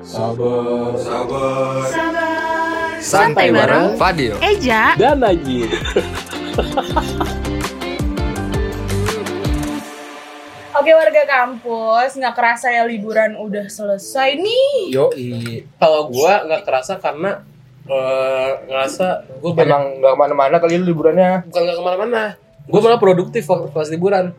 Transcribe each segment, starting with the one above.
Sabar, sabar. Sabar. Santai bareng Fadil. Eja. Dan Najib. Oke warga kampus, nggak kerasa ya liburan udah selesai nih. Yo, kalau gua nggak kerasa karena eh, ngerasa gua banyak Emang nggak ke mana-mana kali liburannya bukan nggak ke mana-mana. Gua malah produktif waktu pas liburan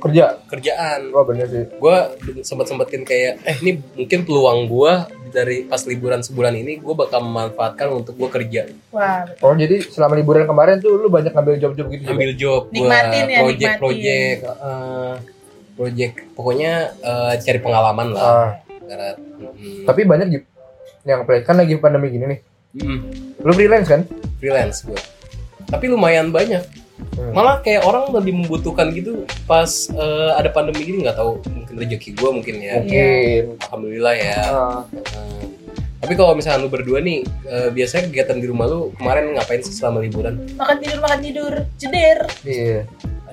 kerja. kerjaan. Oh bener sih. Gua sempat sempetin kayak eh ini mungkin peluang gua dari pas liburan sebulan ini gua bakal memanfaatkan untuk gua kerja Wah, Oh jadi selama liburan kemarin tuh lu banyak ngambil job-job gitu juga? ambil job gua Nikmatin ya, project nikmatin. project eh, project pokoknya eh, cari pengalaman lah Ah, Ibarat, mm, tapi banyak yang play kan lagi pandemi gini nih. mm, Lu freelance kan? freelance gua tapi lumayan banyak Hmm. malah kayak orang lebih membutuhkan gitu pas eh, ada pandemi gini nggak tahu mungkin rezeki gue mungkin ya Mungkin. alhamdulillah ya Ah, Eh, tapi kalau misalnya lu berdua nih eh, biasanya kegiatan di rumah lu kemarin ngapain sih selama liburan makan tidur makan tidur, jeder. iya.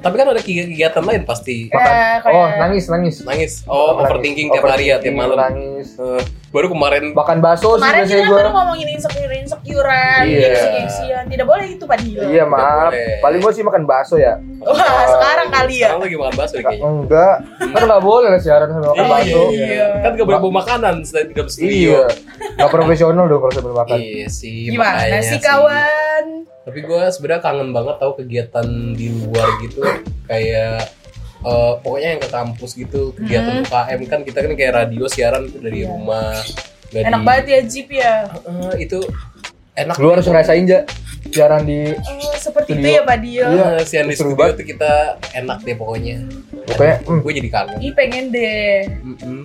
Tapi kan ada kegi- kegiatan lain pasti Makan. Eh, kayak- Oh nangis nangis. nangis oh Nangis. overthinking tiap hari ya tiap malam Nangis. Eh, baru kemarin Makan bakso sih Kemarin biasanya kita gue. baru ngomongin insecure insecurean, Iya. gengsi-gengsian. Tidak boleh itu Pak Dio. Iya maaf. boleh. Paling gue sih makan bakso ya. Wah, sekarang kali ya. sekarang lagi makan bakso kayaknya Enggak. Kan nggak boleh lah siaran sama makan Iya, bakso. iya, iya. kan gak boleh bawa makanan selain tidak studio Iya. Gak profesional dong kalau sambil makan. iya sih Gimana sih kawan? Tapi gue sebenarnya kangen banget tahu kegiatan di luar gitu kayak eh, pokoknya yang ke kampus gitu kegiatan UKM kan kita kan kayak radio siaran tuh dari Hmm. Iya. rumah nggak Enak banget ya Jeep ya. Eh, itu enak Lu harus ngerasain aja siaran di Oh, seperti itu Studio. ya Pak Dio. Iya. Siaran di studio tuh kita enak deh pokoknya Pokoknya, mm. gue jadi kangen Ih pengen deh. Mm-mm.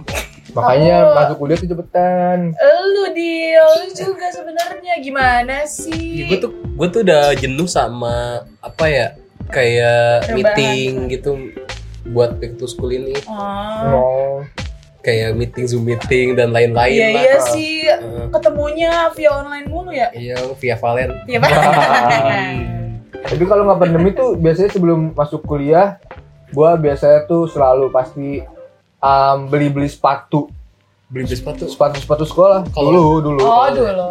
Makanya Aku- masuk kuliah tuh cepetan. Lu Dio lu juga sebenarnya gimana sih? gue tuh gue tuh udah jenuh sama apa ya kayak Rebahan. meeting gitu buat back to school ini Oh. Oh. kayak meeting zoom meeting dan lain-lain Iya lah iya sih Eh, ketemunya via online mulu ya. iya via Valen Iya Pak. Tapi kalau nggak pandemi tuh biasanya sebelum masuk kuliah, gua biasanya tuh selalu pasti um, beli-beli sepatu, beli beli sepatu sepatu-sepatu sekolah. Kalau- dulu, dulu. oh dulu.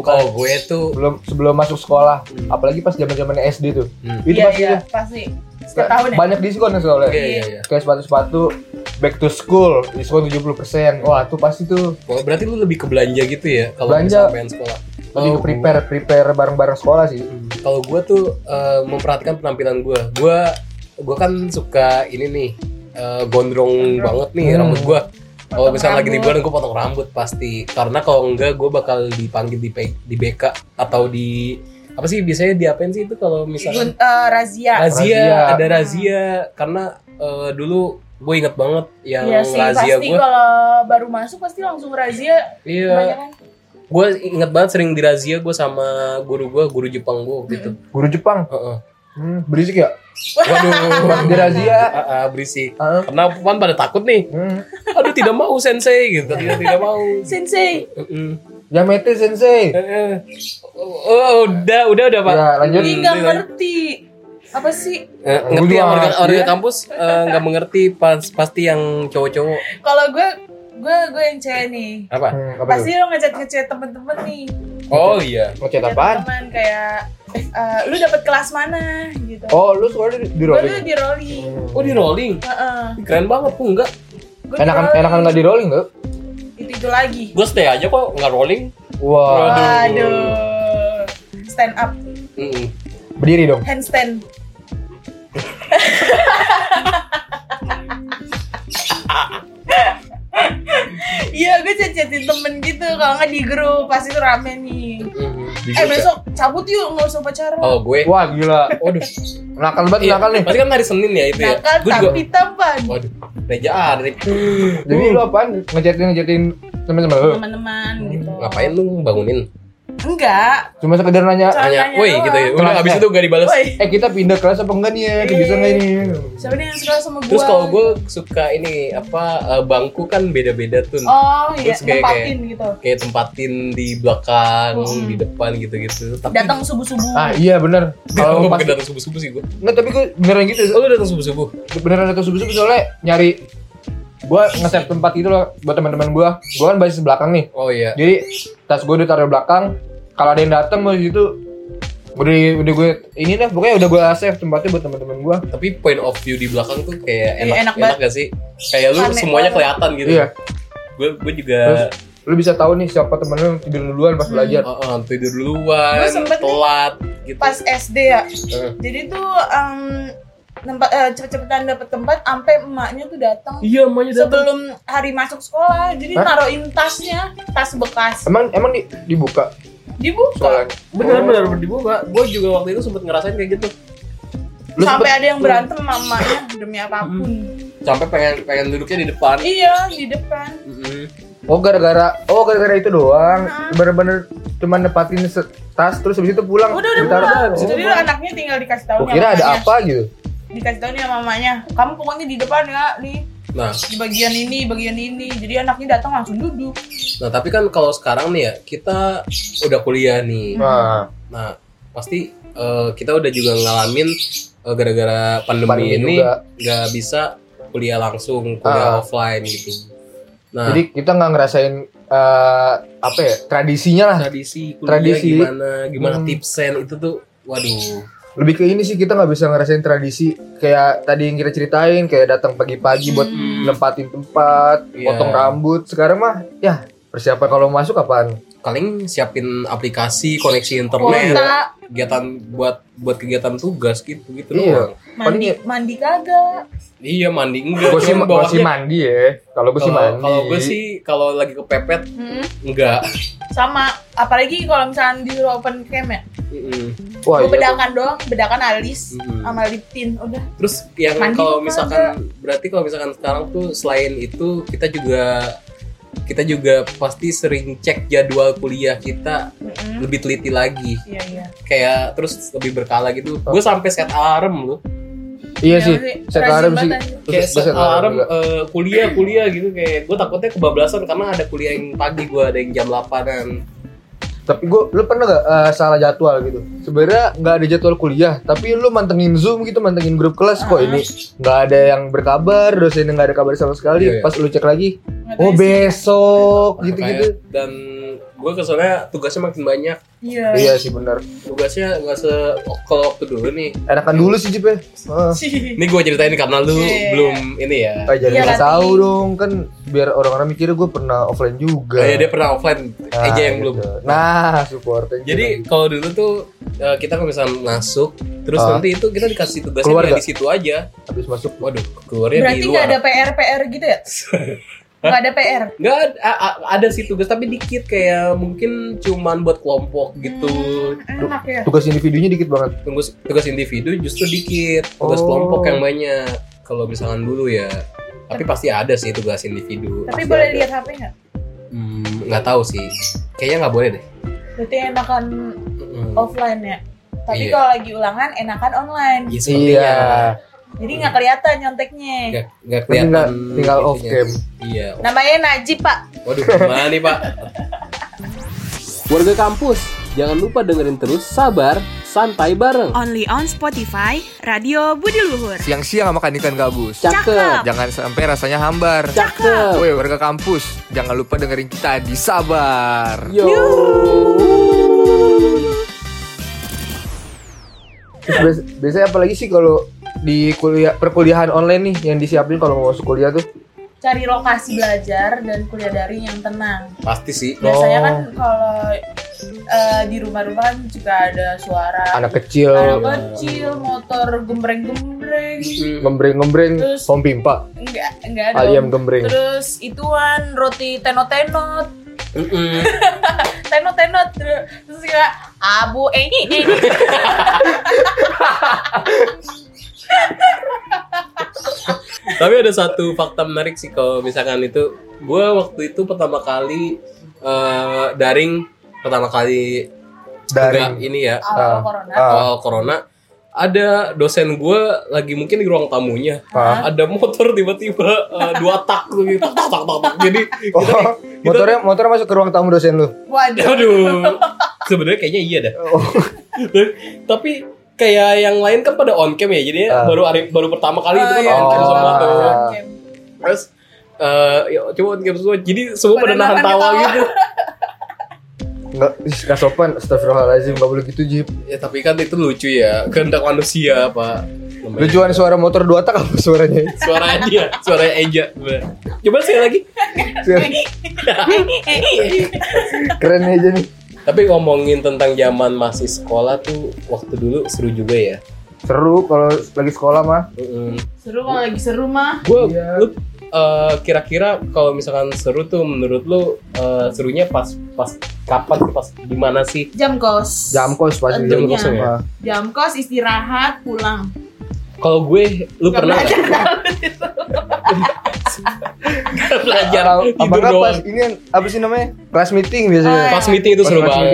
kalau gue tuh Sebelum sebelum masuk sekolah, Hmm. apalagi pas zaman-zaman SD tuh. Hmm. Itu Iya pasti iya tuh pasti. Setiap tahun ya. banyak diskon ya soalnya. iya iya iya Kayak sepatu-sepatu back to school diskon 70%. Wah, tuh pasti tuh Oh, berarti lu lebih ke belanja gitu ya kalau Belanja. sekolah lebih ke prepare prepare bareng-bareng sekolah sih. Hmm. Kalau gue tuh eh, memperhatikan penampilan gue. Gue gue kan suka ini nih eh, gondrong banget nih Hmm. rambut gue. Kalau misalnya lagi liburan gue potong rambut pasti. Karena kalau enggak gue bakal dipanggil di di BK atau di apa sih biasanya diapain sih itu kalau misalnya eh, razia. razia, Razia. ada razia karena eh, dulu gue inget banget yang Iya sih razia pasti gue. kalau baru masuk pasti langsung razia. Iya, gue inget banget sering dirazia gue sama guru gue, guru Jepang gue waktu itu. Guru Jepang. Heeh. Hmm, berisik ya? Waduh, Pas di razia. Ah, ah, berisik. Ah. Karena kan pada takut nih. Hmm. Aduh tidak mau sensei gitu, tidak tidak mau. Sensei. Mm-mm. Yamete sensei. Eh, eh. Oh, udah, udah, udah pak. Ya, lanjut. Ih nggak ngerti. Apa sih? Eh, ngerti Udah, yang warga, warga kampus eh, nggak mengerti pas pasti yang cowok-cowok Kalau gue gue gue yang cewek nih. apa? Hmm, apa Pasti lo ngechat ngechat temen-temen nih. Oh iya. Ngechat apaan? temen kayak eh, lu dapet kelas mana gitu. Oh, lu sekolah di, di rolling. dulu di rolling. Oh di rolling. Heeh. Keren banget tuh enggak. Gua di Enakan rolling. enakan nggak di rolling tuh? Itu itu lagi. Gue stay aja kok nggak rolling. Wah, Waduh. Waduh. Stand up, Mm-mm. berdiri dong. handstand. Iya, gue chat-chatin temen gitu. Kalau nggak di grup, pasti tuh rame nih. Eh besok cabut yuk, nggak usah pacaran. Oh gue. Wah, gila. Waduh. Nakal banget, Iya, nakal nih. Pasti kan hari Senin ya itu ya. Nakal Gue juga. tapi tampan. Waduh. Reja nih. Jadi lu apaan? Ngechatin ngechatin teman-teman lu. Teman-teman gitu. Ngapain lu bangunin? Enggak. Cuma sekedar nanya, Cuma nanya woi gitu ya. Udah Kelasnya. abis itu gak dibalas. Woi, eh kita pindah kelas apa enggak nih ya? Kita bisa nggak ini? siapa nih yang suka sama gua? Terus kalau gue suka ini apa eh, bangku kan beda-beda tuh. Oh iya, Terus kayak- nempatin gitu. Kayak tempatin di belakang, Hmm. di depan gitu-gitu. Tapi Datang subuh-subuh. Ah iya bener. kalau gue pas datang subuh-subuh sih gue. Nggak, tapi gue beneran gitu. Oh lu datang subuh-subuh? Beneran datang subuh-subuh soalnya nyari gue nge-save tempat itu loh buat teman-teman gue gue kan basis belakang nih Oh iya. jadi tas gue udah taruh di belakang kalau ada yang datang mau situ udah udah gue ini deh pokoknya udah gue save tempatnya buat teman-teman gue Tapi point of view di belakang tuh kayak Iya, enak, enak enak, gak sih? Kayak lu Aneh semuanya banget. kelihatan gitu. iya Gue gue juga Terus lu bisa tahu nih siapa temen lu yang tidur duluan pas Hmm. belajar uh, uh, tidur duluan, telat gitu. Pas SD ya. Eh. Jadi tuh em, tempat eh, cepet-cepetan dapet tempat sampai emaknya tuh datang Iya, emaknya datang. sebelum hari masuk sekolah. Jadi Hah? naruhin tasnya, tas bekas. emang emang di, dibuka Dibuka. soalnya Bener bener dibuka. Gue juga waktu itu sempet ngerasain kayak gitu. Lu sampai sempet- ada yang berantem sama emaknya demi apa pun. Sampai pengen pengen duduknya di depan. Iya, di depan. Mm-mm. oh gara-gara oh gara-gara itu doang Nah. bener-bener cuma nepatin tas terus habis itu pulang Udah udah pulang. Oh. Jadi anaknya tinggal dikasih tahu kira ada apa gitu Dikasih tahu nih sama mamanya. Kamu pokoknya di depan ya, nih Nah, di bagian ini, bagian ini. Jadi anaknya datang langsung duduk. nah tapi kan kalau sekarang nih ya kita udah kuliah nih. nah Nah, pasti eh, kita udah juga ngalamin eh, gara-gara pandemi, Pandemi ini nggak bisa kuliah langsung, kuliah Ah. offline gitu. Nah, jadi kita nggak ngerasain eh, apa ya tradisinya lah tradisi kuliah Tradisi. gimana, gimana Hmm. tipsen itu tuh, waduh. Lebih ke ini sih kita nggak bisa ngerasain tradisi kayak tadi yang kita ceritain kayak datang pagi-pagi buat Hmm. nempatin tempat Iya. potong rambut sekarang mah ya persiapan kalau masuk kapan Paling siapin aplikasi, koneksi internet, kegiatan buat buat kegiatan tugas gitu gitu Iya. doang. mandi, Paling- mandi kagak. Iya mandi enggak. gue sih gua sih mandi ya kalau gue sih Kalau mandi kalau gue sih kalau lagi kepepet Hmm, enggak. sama apalagi kalau misalnya di open cam ya. Mm-mm. wah Gue iya bedakan doang, bedakan alis Mm-mm. sama lip tint udah. Terus yang kalau misalkan berarti kalau misalkan sekarang tuh selain itu kita juga kita juga pasti sering cek jadwal kuliah kita Mm-mm. lebih teliti lagi. Iya iya. kayak terus lebih berkala gitu. Gue sampai set alarm loh. Iya Iya sih set alarm sih. kayak set alarm eh, kuliah kuliah gitu. Kayak gue takutnya kebablasan karena ada kuliah yang pagi gue ada yang jam 8an tapi gue lu pernah gak eh, salah jadwal gitu? Sebenarnya nggak ada jadwal kuliah tapi lu mantengin zoom gitu mantengin grup kelas kok. Ah. ini nggak ada yang berkabar dosennya nggak ada kabar sama sekali. Iya, iya. pas lu cek lagi oh besok gitu gitu Kayak- dan gue kesannya tugasnya makin banyak Iya. iya sih benar tugasnya nggak se kalau waktu dulu nih enakan dulu sih Cip ya Ah. Ini gue ceritain karena lu Iya. belum ini ya Ah, jadi Iya, nggak Lati. tahu dong kan biar orang-orang mikirnya gue pernah offline juga Kayak dia pernah offline Nah, aja yang gitu. belum nah support Jadi kalau dulu tuh eh, kita kalau misalnya masuk terus Ah. nanti itu kita dikasih tugasnya di situ aja. habis masuk Waduh, keluarnya Berarti di nggak ada PR PR gitu ya? Nggak ada PR. Nggak ada, ada sih tugas tapi dikit kayak mungkin cuman buat kelompok gitu. Hmm, enak ya. tugas individunya dikit banget Tugas tugas individu justru dikit, tugas Oh. kelompok yang banyak. Kalau misalkan dulu ya. Tapi pasti ada sih tugas individu. Tapi Pasti boleh ada. lihat HP nggak? Hmm, nggak tahu sih. Kayaknya nggak boleh deh. Berarti enakan Mm-mm. offline ya. Tapi Iya. kalau lagi ulangan enakan online. Iya sepertinya. iya Jadi nggak kelihatan nyonteknya. Nggak kelihatan. nggak tinggal off cam Iya. Namanya Najib pak. Waduh, gimana nih Pak? Warga kampus, jangan lupa dengerin terus Sabar Santai Bareng. Only on Spotify, Radio Budi Luhur. siang-siang makan ikan gabus Cakep. jangan sampai rasanya hambar Cakep. Woi warga kampus, jangan lupa dengerin kita di Sabar. Yo. Biasanya apalagi sih kalau di kuliah perkuliahan online nih yang disiapin kalau mau masuk kuliah tuh? Cari lokasi belajar dan kuliah daring yang tenang. Pasti sih. Biasanya Oh. kan kalau eh, di rumah-rumah kan juga ada suara Anak kecil, anak kecil, motor gembreng-gembreng. Hmm. gembreng-gembreng, pom pimpa, Enggak, enggak ada. ayam gembreng. Terus ituan roti tenot-tenot, Mm-mm. tenot-tenot terus terus kayak abu eh, ini ini. Tapi ada satu fakta menarik sih kalau misalkan itu gue waktu itu pertama kali eh, daring pertama kali Daring. juga ini ya awal Ah. corona. Awal corona ada dosen gue lagi mungkin di ruang tamunya Ah. ada motor tiba-tiba eh, dua tak tuh gitu tak tak tak tak jadi Oh, kita, motornya motornya masuk ke ruang tamu dosen lu. Waduh. aduh sebenarnya kayaknya iya dah Oh, tapi kayak yang lain kan pada on cam ya jadinya Ah. baru hari baru pertama kali itu kan iya, on cam semua tuh. Oke. terus eh ya, coba on cam semua. Jadi semua Pada pada nahan nahan tawa ketawa. gitu. Enggak, nggak sopan. Astagfirullahaladzim, nggak boleh gitu, Jip. Ya tapi kan itu lucu ya. Kehendak manusia, Pak. Lucuan suara motor dua tak apa suaranya? Suaranya dia, suaranya Eja. Coba sekali lagi. Keren aja nih. Tapi ngomongin tentang zaman masih sekolah tuh waktu dulu seru juga ya. Seru kalau lagi sekolah mah. Mm-mm. Seru kalau lagi seru mah. Gue Iya. lu eh, kira-kira kalau misalkan seru tuh menurut lu eh, serunya pas pas kapan pas di mana sih? Jam kos. Jam kos pasti. Jam kosong ya? Jam kos istirahat pulang. Kalau gue lu Gak pernah belajar? Nggak belajar Apa doang. ini kan apa sih namanya? Kelas meeting biasanya. Iya. Pas meeting itu seru banget.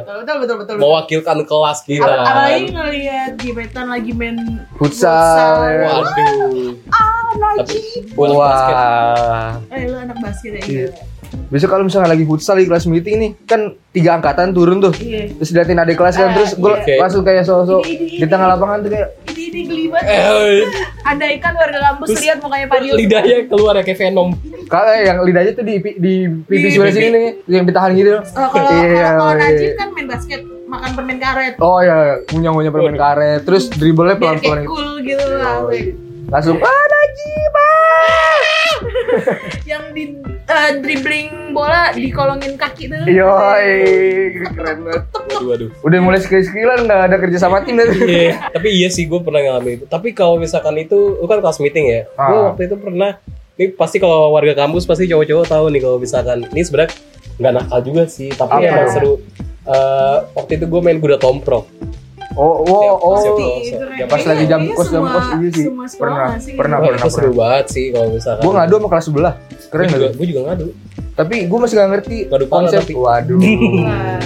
Betul betul betul betul. Mewakilkan kelas kita. Ap- apalagi ngelihat gebetan lagi main Futsal. Waduh. Ah, Najib. basket. Wah. Eh, lu anak basket ya? Iya. Biasa kalau misalnya lagi futsal di kelas meeting nih, kan tiga angkatan turun tuh. Iya. Terus diliatin adik kelas kan, Ah, terus gue iya. langsung kayak sosok di tengah lapangan tuh kayak Ini ini geli banget. Eh, Andaikan warga kampus lihat mukanya Padil. lidahnya keluar ya kayak Venom. Kalau yang lidahnya tuh di di pipi Di sebelah sini nih, yang ditahan gitu. Oh, kalau Iya, kalau kalau iya. Najib kan main basket, makan permen karet. Oh ya, ngunyah-ngunyah permen karet, terus dribblenya pelan-pelan kayak gitu. cool gitu lah. Iya. Langsung ah Najib. ah!" Yang di eh, dribbling bola dikolongin kaki tuh. Yoi, keren banget. Waduh, waduh. Udah mulai skill-skillan nggak ada kerja sama tim. Iya, tapi iya sih gue pernah ngalamin itu. Tapi kalau misalkan itu, lu kan kelas meeting ya. Gue Ah. waktu itu pernah, ini pasti kalau warga kampus pasti cowok-cowok tahu nih kalau misalkan ini sebenarnya nggak nakal juga sih, tapi emang seru. Eh, waktu itu gue main kuda tomprok. Oh, oh, oh. Pasti. Pasti, itu Ya, pas lagi jam Kayaknya kos, jam kos, iya sih. Pernah, sih? pernah. Wah, itu seru banget sih kalau misalkan. Gue ngadu sama kelas sebelah. Keren Gue gak tuh? gue juga ngadu. Tapi gue masih gak ngerti Ngadu konsep. tapi. Waduh. Wah.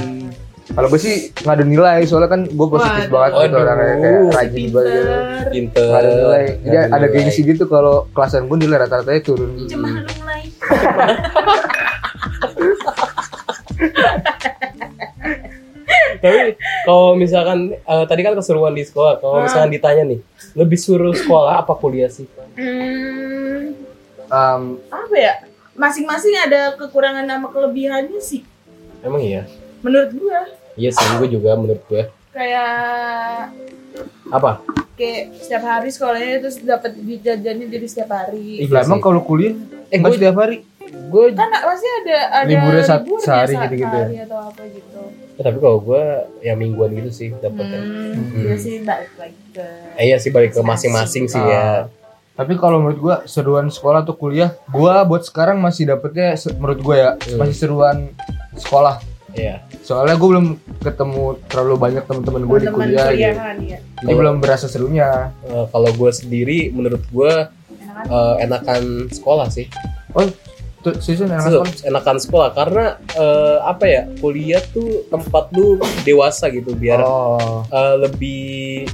Kalau gue sih ngadu nilai, soalnya kan gue positif Waduh. banget gitu orangnya kayak rajin banget gitu. Pinter. Ngadu nilai. Jadi ngadu ada nilai. gengsi gitu kalau kelasan gue nilai rata-ratanya turun. Cuma mulai. Tapi kalau misalkan eh, tadi kan keseruan di sekolah, kalau misalkan ditanya nih, lebih suruh sekolah apa kuliah sih? Hmm, Um, apa ya? Masing-masing ada kekurangan sama kelebihannya sih. Emang iya? Menurut gua Iya sih, gue juga menurut gue. kayak Apa? kayak setiap hari sekolahnya terus dapat jajannya jadi setiap hari. Iya emang kalau kuliah Eh, gue setiap hari. Gue Kan pasti ada ada Liburnya sat- liburnya sehari ya? sehari atau apa gitu. Ya, tapi kalau gue ya mingguan gitu sih dapetnya. Hmm, iya sih balik lagi ke Eh, iya sih balik ke masing-masing sih ya. Tapi kalau menurut gua seruan sekolah atau kuliah, gua buat sekarang masih dapetnya menurut gua ya Hmm. masih seruan sekolah. Iya. Soalnya gua belum ketemu terlalu banyak teman-teman gua di teman kuliah gitu. ya. Jadi belum berasa serunya. Eh, kalau gue sendiri, menurut gue Enakan. eh, enakan sekolah sih. Oh, tuh season enak Se- kan? enakan sekolah karena eh, apa ya kuliah tuh tempat lu dewasa gitu biar Oh, eh, lebih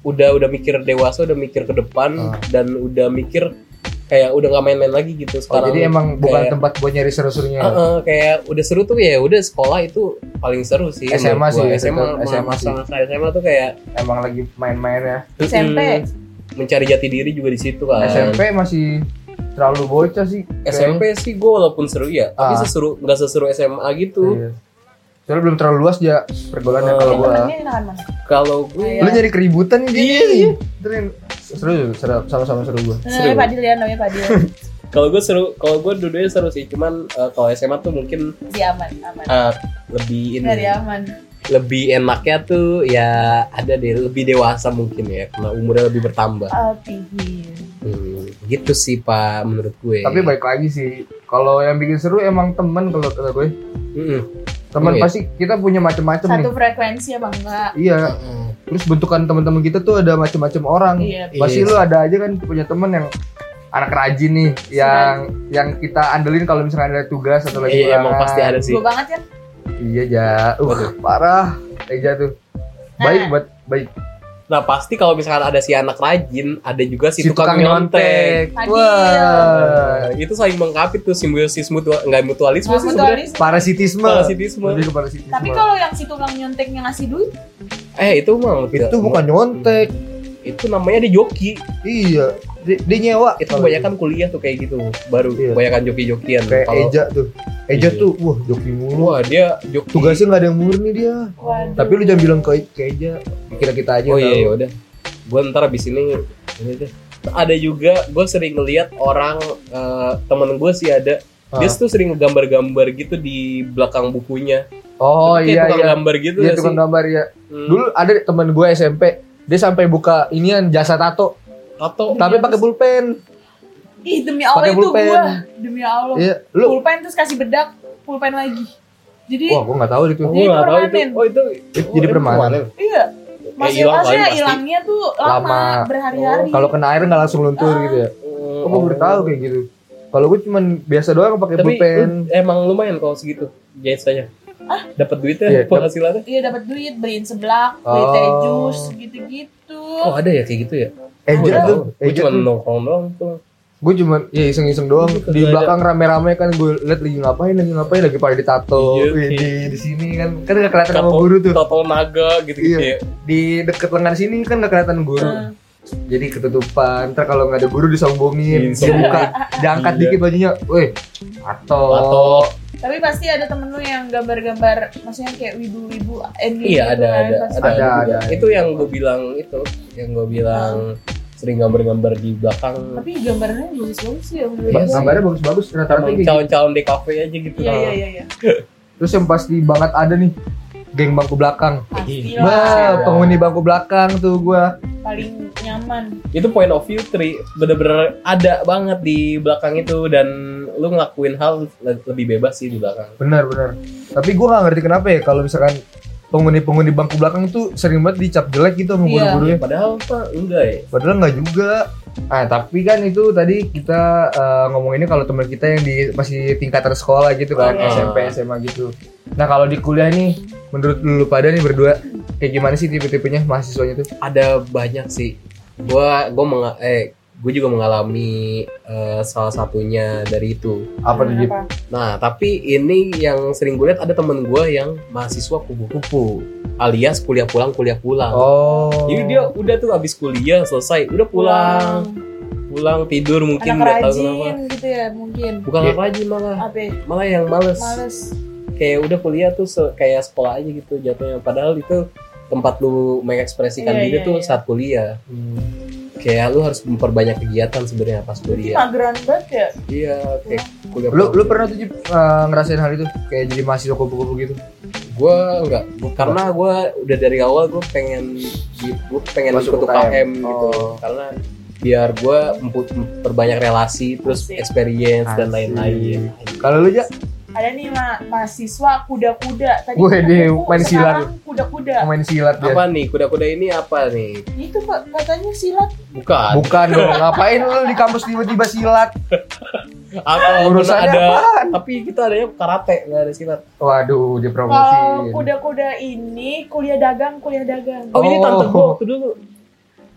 udah udah mikir dewasa udah mikir ke depan Ah. dan udah mikir kayak udah nggak main-main lagi gitu oh, sekarang jadi emang bukan kayak, tempat buat nyari seru-serunya. Eh, eh, kayak udah seru tuh ya udah sekolah itu paling seru sih SMA sih, tetep SMA SMA masa-masa SMA tuh kayak Emang lagi main-main ya. SMP. mencari jati diri juga di situ kan SMP masih terlalu bocah sih. SMP sih gue walaupun seru ya tapi Ah. seseru nggak seseru SMA gitu Iya. Soalnya belum terlalu luas ya pergaulannya Oh. kalau mana? kalau gue Iya. Lu nyari keributan gini. Iya, iya. Seru, seru sama-sama seru gua. Namanya Padil ya, namanya Padil. kalau gue seru kalau gue dua-duanya seru sih cuman eh, kalau SMA tuh mungkin Si aman, aman. eh, lebih ini Dari aman. lebih enaknya tuh ya ada deh lebih dewasa mungkin ya karena umurnya lebih bertambah Alpihir. Gitu sih pak menurut gue Tapi baik lagi sih. Kalau yang bikin seru emang temen kalau kata gue. Mm-mm. Teman Iya. pasti kita punya macam-macam nih. Satu frekuensi apa enggak? Iya. Terus bentukan teman-teman kita tuh ada macam-macam orang. Iya. Pasti Iya. lu ada aja kan punya temen yang anak rajin nih, yang yang kita andelin kalau misalnya ada tugas atau lagi iya emang ulangan. pasti ada sih Gue banget ya. Iya ja, uh, parah. Eja tuh. Baik buat baik. Nah pasti kalau misalkan ada si anak rajin ada juga si, Si tukang, nyontek, Adil. Wah. Nah, itu saling mengkapit tuh simbiosis mutual nggak mutualisme Nggak sih sebenarnya. Parasitisme. Parasitisme. Lebih ke parasitisme. Tapi kalau yang si tukang nyonteknya ngasih duit, eh itu mah itu bukan nyontek. itu namanya di joki Iya. dia, dia nyewa itu kebanyakan kuliah tuh kayak gitu baru Iya. kebanyakan joki-jokian kayak Kalau- Eja tuh Eja Iya. tuh wah joki mulu wah dia joki tugasnya nggak ada yang murni dia Waduh. tapi lu jangan bilang ke, ke Eja kita kita aja oh iya tahu. ya udah gue ntar abis ini ini deh ada juga gue sering ngeliat orang eh, temen gue sih ada Ah. dia tuh sering gambar-gambar gitu di belakang bukunya oh kayak iya tukang iya gambar gitu dia nggak tukang sih? gambar ya Hmm. dulu ada temen gue SMP dia sampai buka inian jasa tato atau tapi pakai pulpen Ih demi Allah Pakai itu gua. Demi Allah. iya lu Pulpen terus kasih bedak, pulpen lagi. Jadi wah gue nggak tahu itu Jadi gue tahu itu permanen. oh itu Itu jadi permanen. iya. Masih kali maksudnya pasti. hilangnya tuh lama, Lama. berhari-hari. kalau kena air nggak langsung luntur Ah. gitu ya oh gue baru tahu kayak gitu kalau gue cuman biasa doang pakai tapi pulpen emang lumayan kalau segitu jahitanya dapat duitnya Iya, penghasilannya Iya dapat duit, beliin seblak, beli Oh. teh jus, gitu-gitu. oh ada ya kayak gitu ya tuh gue cuma nongkrong doang tuh gue cuman ya iseng-iseng doang. Di belakang rame-rame kan gue liat lagi ngapain lagi ngapain lagi pada ditato Iya, Wih, kayak- di di sini kan kan nggak kelihatan sama Tato- guru tuh. tato naga gitu gitu Iya. ya. Di deket lengan sini kan nggak kelihatan guru. Nah, jadi ketutupan ntar kalau nggak ada guru disombongin Iya, dibuka diangkat Iya. dikit bajunya weh tato. Atau tapi pasti ada temen lu yang gambar-gambar, maksudnya kayak wibu-wibu ending iya gitu ada kan, ada. ada, Ada, juga. ada. itu yang gue bilang itu yang gue bilang sering gambar-gambar di belakang Tapi gambarnya bagus-bagus sih ya Iya gambarnya bagus-bagus rata-rata gitu. calon-calon di kafe aja gitu Iya iya iya iya. terus yang pasti banget ada nih geng bangku belakang Pasti Iya. Bah, lah. penghuni bangku belakang tuh gua Paling nyaman. itu point of view tri bener-bener ada banget di belakang itu dan lu ngelakuin hal le- lebih bebas sih di belakang benar benar tapi gua nggak ngerti kenapa ya kalau misalkan penghuni-penghuni bangku belakang itu sering banget dicap jelek gitu sama Iya. guru-gurunya padahal mah enggak ya Padahal nggak juga. Ah, tapi kan itu tadi kita eh, ngomonginnya kalau teman kita yang di masih tingkatan sekolah gitu kan, Oh, iya. SMP, SMA gitu. Nah, kalau di kuliah nih, menurut lu pada nih berdua kayak gimana sih tipe-tipenya mahasiswanya tuh? ada banyak sih gua gua menga eh gue juga mengalami eh, salah satunya dari itu Apa tuh? Nah tapi ini yang sering gue lihat ada temen gue yang mahasiswa kupu-kupu alias kuliah pulang kuliah pulang Oh. jadi dia udah tuh habis kuliah selesai udah pulang pulang tidur mungkin Anak nggak tahu kenapa rajin gitu ya mungkin. bukan anak rajin malah Apa? ya? malah yang males, Males. kayak udah kuliah tuh se- kayak sekolah aja gitu jatuhnya padahal itu tempat lu mengekspresikan Iya, diri iya, tuh iya. saat kuliah Hmm. Kayak lu harus memperbanyak kegiatan sebenarnya pas kuliah mageran banget ya. iya kayak kuliah Lu lu pernah tuh eh, ngerasain hal itu kayak jadi mahasiswa kupu-kupu gitu? gue enggak karena gue udah dari awal gue pengen gue pengen Masuk ikut UKM. UKM gitu Oh. karena biar gue memperbanyak relasi terus Asik. experience dan Asik. lain-lain Kalau lu ya Ada nih ma mahasiswa kuda-kuda. Tadi Wih, kupu-kupu, dia main silat. Kuda-kuda. main silat ya? apa nih kuda-kuda ini apa nih Itu Pak, katanya silat. bukan Bukan dong, ngapain lu di kampus tiba-tiba silat? apa Urusannya ada apaan? tapi kita adanya karate nggak ada silat Waduh, Kalau dipromosiin. kuda-kuda ini kuliah dagang, kuliah dagang. oh, ini Oh. tante gue waktu dulu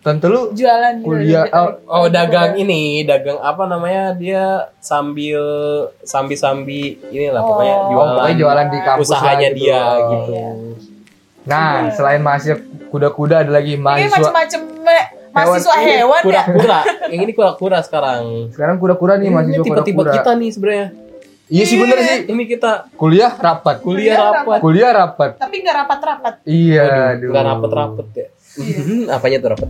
Tante lu Jualan gitu. kuliah oh, oh dagang ini dagang apa namanya dia sambil sambil sambil inilah pokoknya Oh. oh, jualan pokoknya jualan di kampus usahanya gitu. dia Oh. gitu Iya. Nah, Iya. selain mahasiswa kuda-kuda ada lagi Ini mahasiswa. macam-macam me- mahasiswa Ini hewan ya. kura-kura yang ini kura-kura sekarang Sekarang kuda-kuda nih ini mahasiswa tipe-tipe kuda-kuda. kita nih sebenarnya Iya sih bener sih. ini kita Kuliah rapat. kuliah rapat Kuliah rapat. Tapi nggak rapat-rapat. Iya, aduh. nggak rapet-rapet ya apanya tuh rapet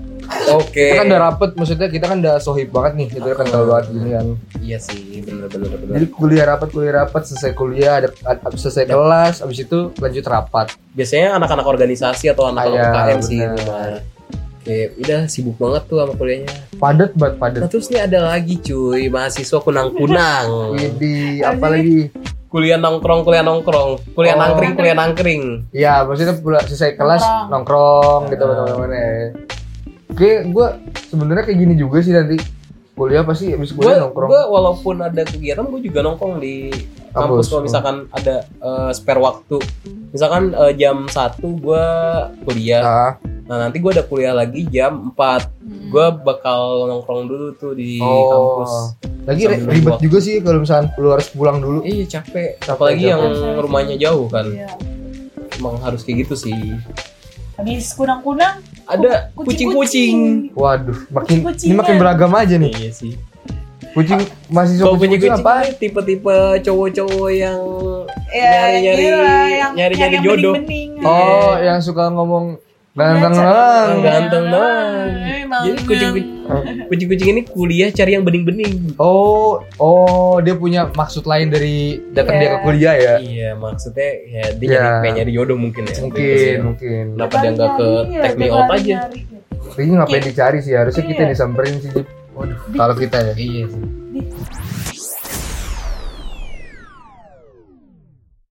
oke Kita kan udah rapet, maksudnya kita kan udah sohib banget nih, kita kan tahu banget gini kan. iya sih bener-bener bener Jadi kuliah rapat, kuliah rapat, selesai kuliah, ada, ada- selesai kelas, abis itu lanjut rapat. biasanya anak-anak organisasi atau anak-anak Iya, UKM sih bener. ini mah Kayak udah sibuk banget tuh sama kuliahnya. Padat banget, padat. Nah terus nih ada lagi cuy mahasiswa kunang-kunang. Widih, apa lagi? Kuliah nongkrong, kuliah nongkrong, kuliah Oh. nangkring, kuliah nangkring. Iya, maksudnya selesai kelas Nongkrong. nongkrong gitu teman-teman ya. Oke, gue sebenarnya kayak gini juga sih nanti kuliah pasti abis Gue kuliah nongkrong. gue walaupun ada kegiatan gue juga nongkrong di kampus Kampus. kalau misalkan ada eh, spare waktu. Misalkan eh, jam 1 gue kuliah. Ah, Nah nanti gue ada kuliah lagi jam 4 Hmm. Gue bakal nongkrong dulu tuh di Oh. kampus. lagi ribet juga sih kalau misalkan lu harus pulang dulu. Iya capek. Capek, Apalagi yang capek. rumahnya jauh kan. Iya. Emang harus kayak gitu sih. Habis kunang-kunang Ada ku- kucing-kucing. Waduh, makin ini Kucing-kucingan. makin beragam aja nih. Iya sih. Kucing masih Kalau kucing, punya kucing kucing apa? ini tipe-tipe cowok-cowok yang Ya, nyari-nyari gila, yang nyari-nyari yang jodoh. bening-bening. Oh, yang suka ngomong ganteng lang. Yang ganteng. Emang. Jadi kucing-kucing kucing-kucing ini kuliah cari yang bening-bening. Oh, oh, dia punya maksud lain dari datang Iya. dia ke kuliah ya? Iya, maksudnya ya dia Iya. nyari pengen nyari jodoh mungkin ya. Mungkin, mungkin. Kenapa dia nggak ke out aja? Ini ngapain dicari sih? Harusnya kita Iya. disamperin sih. Waduh, kalau kita ya. Iya sih.